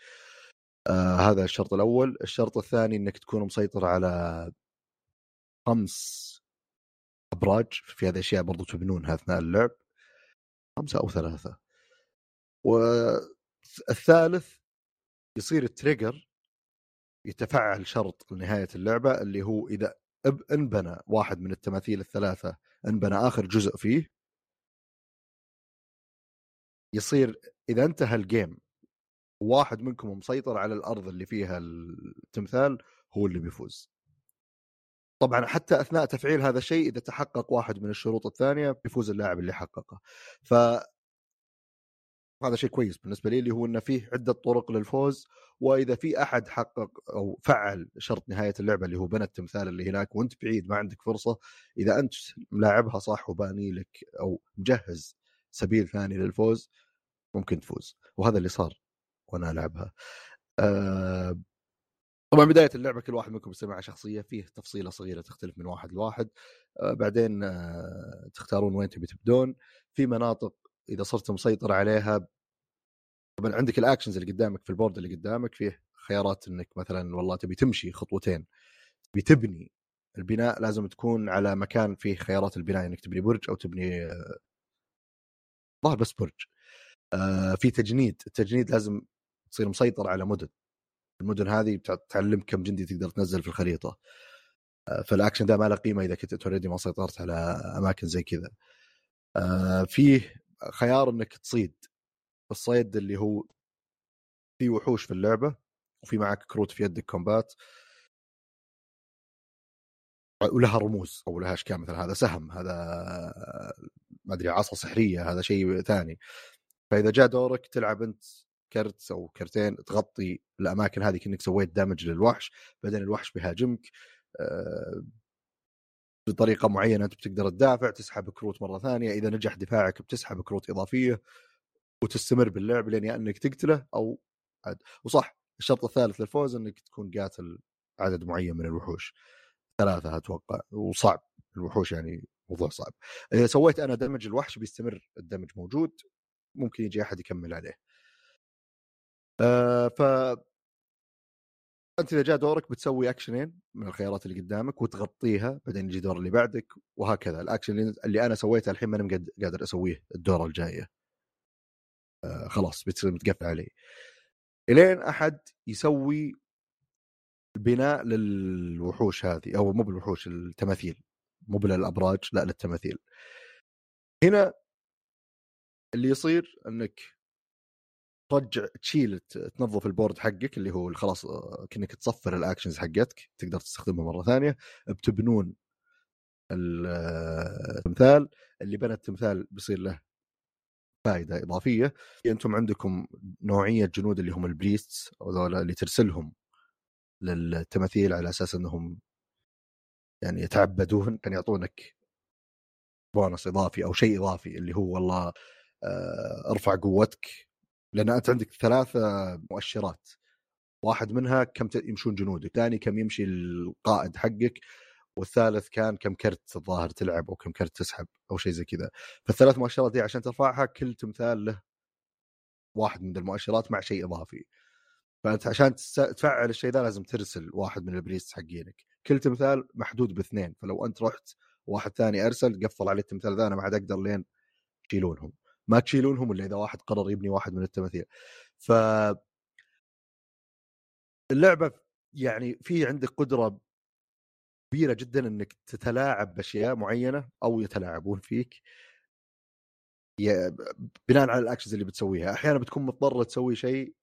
آه هذا الشرط الأول. الشرط الثاني إنك تكون مسيطر على خمس أبراج في هذه الاشياء برضو تبنونها أثناء اللعب. خمسة أو ثلاثة. والثالث يصير ال trigger يتفعل شرط لنهاية اللعبة اللي هو إذا انبنى واحد من التماثيل الثلاثة انبنى آخر جزء فيه يصير إذا انتهى ال game واحد منكم مسيطر على الأرض اللي فيها التمثال هو اللي بيفوز. طبعا حتى أثناء تفعيل هذا الشيء إذا تحقق واحد من الشروط الثانية بيفوز اللاعب اللي حققه. ف هذا شيء كويس بالنسبة لي اللي هو إنه فيه عدة طرق للفوز وإذا في أحد حقق أو فعل شرط نهاية اللعبة اللي هو بنى التمثال اللي هناك وأنت بعيد ما عندك فرصة إذا أنت ملاعبها صح وباني لك أو مجهز سبيل ثاني للفوز ممكن تفوز. وهذا اللي صار وأنا ألعبها. أه طبعا بداية اللعبة كل واحد منكم يصير مع شخصية فيه تفصيلة صغيرة تختلف من واحد لواحد. أه بعدين أه تختارون وين تبي تبدون. في مناطق إذا صرت مسيطر عليها طبعا عندك ال actions اللي قدامك في ال board اللي قدامك فيه خيارات إنك مثلا والله تبي تمشي خطوتين. تبي تبني البناء لازم تكون على مكان فيه خيارات البناء إنك تبني برج أو تبني آه، ظهر بس برج. آه في تجنيد. التجنيد لازم تصير مسيطر على مدن. المدن هذه تعلمك كم جندي تقدر تنزل في الخريطة. آه فالأكشن ده ما له قيمة إذا كنت already ما سيطرت على أماكن زي كذا. آه فيه خيار إنك تصيد. الصيد اللي هو في وحوش في اللعبة وفي معك كروت في يدك combat ولها رموز أو لها أشكال مثل هذا سهم هذا ما أدري عصا سحرية هذا شيء ثاني. فإذا جاء دورك تلعب أنت كرت أو كرتين تغطي الأماكن هذه كانك سويت damage للوحش بعدين الوحش بيهاجمك آه، بطريقة معينة أنت بتقدر تدافع تسحب كروت مرة ثانية إذا نجح دفاعك بتسحب كروت إضافية وتستمر باللعب لين يا انك تقتله أو عد. وصح الشرط الثالث للفوز إنك تكون قاتل عدد معين من الوحوش. ثلاثة أتوقع وصعب الوحوش يعني موضوع صعب. إذا سويت أنا دمج الوحش بيستمر الدمج موجود ممكن يجي أحد يكمل عليه. آه ف أنت إذا جاء دورك بتسوي اكشنين من الخيارات اللي قدامك وتغطيها بعدين يجي دور اللي بعدك وهكذا. الاكشن اللي أنا سويته الحين ماني قادر أسويه الدورة الجاية. آه خلاص بتصير متقفل علي. إلين أحد يسوي بناء للوحوش هذه أو مو بالوحوش التماثيل. مو بالأبراج لا للتماثيل. هنا اللي يصير إنك ترجع تشيل تنظف ال board حقك اللي هو خلاص آه، كأنك تصفر ال actions حقتك تقدر تستخدمها مرة ثانية. بتبنون التمثال اللي بنى التمثال بيصير له فائده إضافية. أنتم عندكم نوعية جنود اللي هم البريستس هذول اللي ترسلهم للتماثيل على أساس إنهم يعني يتعبدون يعني يعطونك بونص إضافي أو شيء إضافي اللي هو والله آه، ارفع قوتك. لأن أنت عندك ثلاثة مؤشرات. واحد منها كم يمشون جنودك الثاني كم يمشي القائد حقك والثالث كان كم كرت الظاهر تلعب أو كم كرت تسحب أو شيء زي كذا. فالثلاث مؤشرات دي عشان ترفعها كل تمثال له واحد من المؤشرات مع شيء إضافي. فأنت عشان تفعل الشيء ذا لازم ترسل واحد من ال priest حقينك. كل تمثال محدود باثنين فلو أنت رحت واحد ثاني أرسل قفل عليه التمثال ذا أنا ما عاد أقدر لين تشيلونهم ما تشيلونهم إلا إذا واحد قرر يبني واحد من التماثيل. ف اللعبة يعني في عندك قدرة كبيرة جدا إنك تتلاعب بأشياء معينة أو يتلاعبون فيك. بناء على الاكشنز اللي بتسويها. أحيانا بتكون مضطر تسوي شيء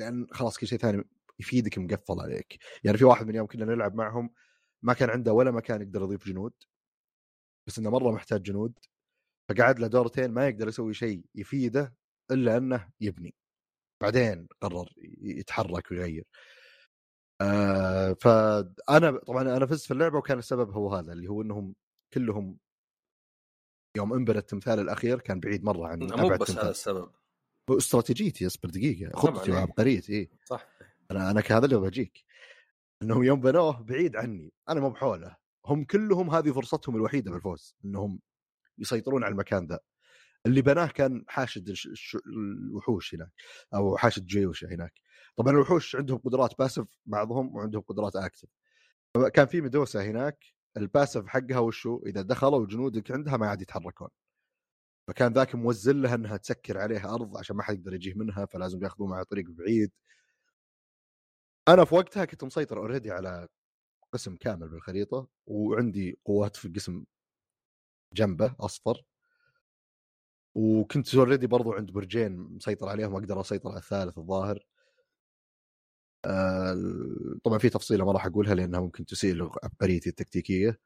لأن خلاص كل شيء ثاني يفيدك مقفل عليك. يعني في واحد من يوم كنا نلعب معهم ما كان عنده ولا مكان يقدر يضيف جنود بس إنه مرة محتاج جنود. فقعد له دورتين ما يقدر يسوي شيء يفيده إلا أنه يبني. بعدين قرر يتحرك ويغير. آه فأنا طبعا أنا فزت في اللعبة وكان السبب هو هذا اللي هو إنهم كلهم يوم إنبنى التمثال الأخير كان بعيد مرة عن مو بس هذا السبب. استراتيجيتي اصبر دقيقة خطتي وعبقريتي اي صح. أنا أنا هذا اللي بجيك إنهم يوم بنوه بعيد عني. أنا مو بحوله. هم كلهم هذه فرصتهم الوحيدة بالفوز إنهم يسيطرون على المكان ذا. اللي بناه كان حاشد الوحوش هناك أو حاشد جيوشه هناك. طبعا الوحوش عندهم قدرات passive بعضهم وعندهم قدرات active كان في ميدوسا هناك ال passive حقها وشو؟ إذا دخلوا جنودك عندها ما عاد يتحركون. فكان ذاك موزن لها إنها تسكر عليها أرض عشان ما حد يقدر يجيه منها فلازم ياخذون معها طريق بعيد. أنا في وقتها كنت مسيطر already على قسم كامل بالخريطة وعندي قوات في القسم جنبه أصفر. وكنت اوريدي برضو عند برجين مسيطر عليهم أقدر أسيطر على الثالث الظاهر. آه طبعا في تفصيلة ما راح أقولها لأنها ممكن تسيء عبقريتي التكتيكية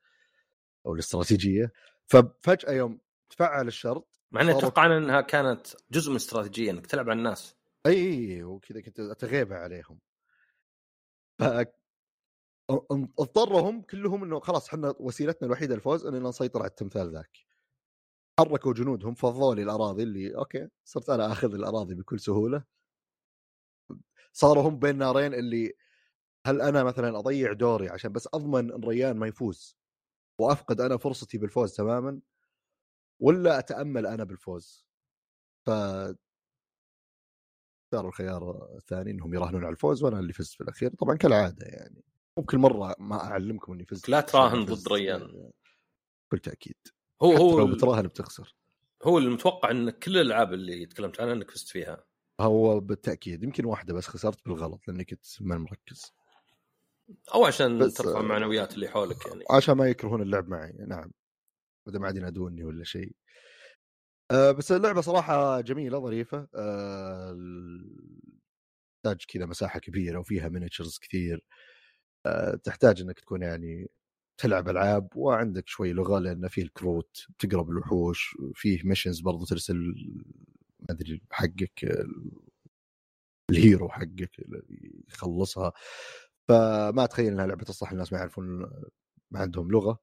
أو الاستراتيجية. ففجأة يوم تفعل الشرط مع اني أتوقع إنها كانت جزء من الاستراتيجيه إنك تلعب على الناس. إي وكذا كنت أتغيب عليهم. اضطرهم كلهم إنه خلاص إحنا وسيلتنا الوحيدة للفوز اننا نسيطر على التمثال ذاك. حركوا جنودهم فضوا لي الأراضي اللي أوكي صرت أنا آخذ الأراضي بكل سهولة. صاروا هم بين نارين اللي هل أنا مثلا أضيع دوري عشان بس أضمن إن ريان ما يفوز؟ وأفقد أنا فرصتي بالفوز تماما؟ ولا أتأمل أنا بالفوز؟ ف اختاروا الخيار الثاني إنهم يراهنون على الفوز وأنا اللي فزت في الأخير طبعا كالعادة يعني. مو كل مرة ما أعلمكم إني فزت. لا تراهن ضد ريان. بكل تاكيد هو هو لو بتراهن بتخسر. هو المتوقع إن كل الألعاب اللي تكلمت عنها إنك فزت فيها. هو بالتأكيد. يمكن واحدة بس خسرت بالغلط لاني كنت ما مركز. أو عشان ترفع معنويات اللي حولك يعني. عشان ما يكرهون اللعب معي. نعم. إذا ما عاد ينادوني ولا شيء. أه بس اللعبة صراحة جميلة ظريفة. أه تحتاج كذا مساحة كبيرة وفيها miniatures كثير. تحتاج إنك تكون يعني تلعب ألعاب وعندك شوي لغة لأن فيه الكروت تقرب الوحوش فيه missions برضو ترسل ما أدري حقك ال hero حقك يخلصها. فما أتخيل إنها لعبة تصلح الناس ما يعرفون ما عندهم لغة.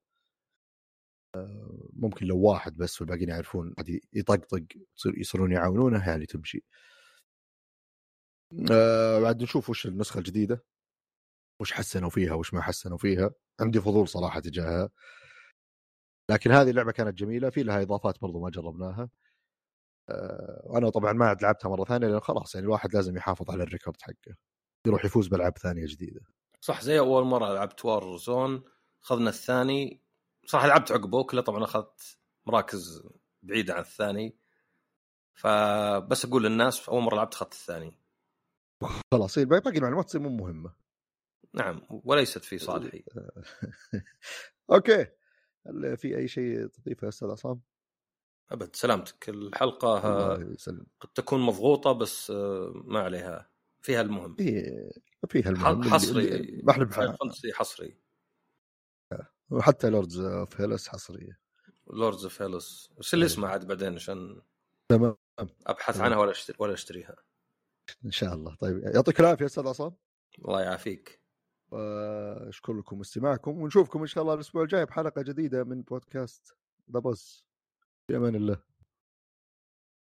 ممكن لو واحد بس والباقيين يعرفون يطقطق يصيرون يعاونونه يعني تمشي. آه بعد نشوف وش النسخة الجديدة. وش حسنوا فيها وش ما حسنوا فيها عندي فضول صراحة تجاهها. لكن هذه اللعبة كانت جميلة في لها إضافات برضو ما جربناها. آه وأنا طبعا ما عاد لعبتها مرة ثانية لأن خلاص يعني الواحد لازم يحافظ على ال record حقه. يروح يفوز بألعاب ثانية جديدة. صح زي أول مرة لعبت Warzone اخذنا الثاني. صراحة لعبت عقبه كله طبعا أخذت مراكز بعيدة عن الثاني. فبس أقول للناس أول مرة لعبت اخذت الثاني. خلاص باقي المعلومات تصير مو مهمة. نعم وليست في صالحي. okay. هل في أي شيء تضيفه أستاذ عصام؟ أبد سلامتك. الحلقة قد تكون مضغوطة بس آه، ما عليها. فيها المهم. إيه فيها المهم. حصري. ما إحنا fantasy حصري. وحتى Lords of Hellas حصرية. Lords of Hellas بس اللي اسمه عاد بعدين عشان تمام. أبحث عنها ولا أشتري ولا أشتريها. إن شاء الله. طيب يعطيك العافية أستاذ عصام. الله يعافيك. واشكر لكم استماعكم ونشوفكم إن شاء الله الأسبوع الجاي بحلقة جديدة من بودكاست ذا بوز في أمان الله.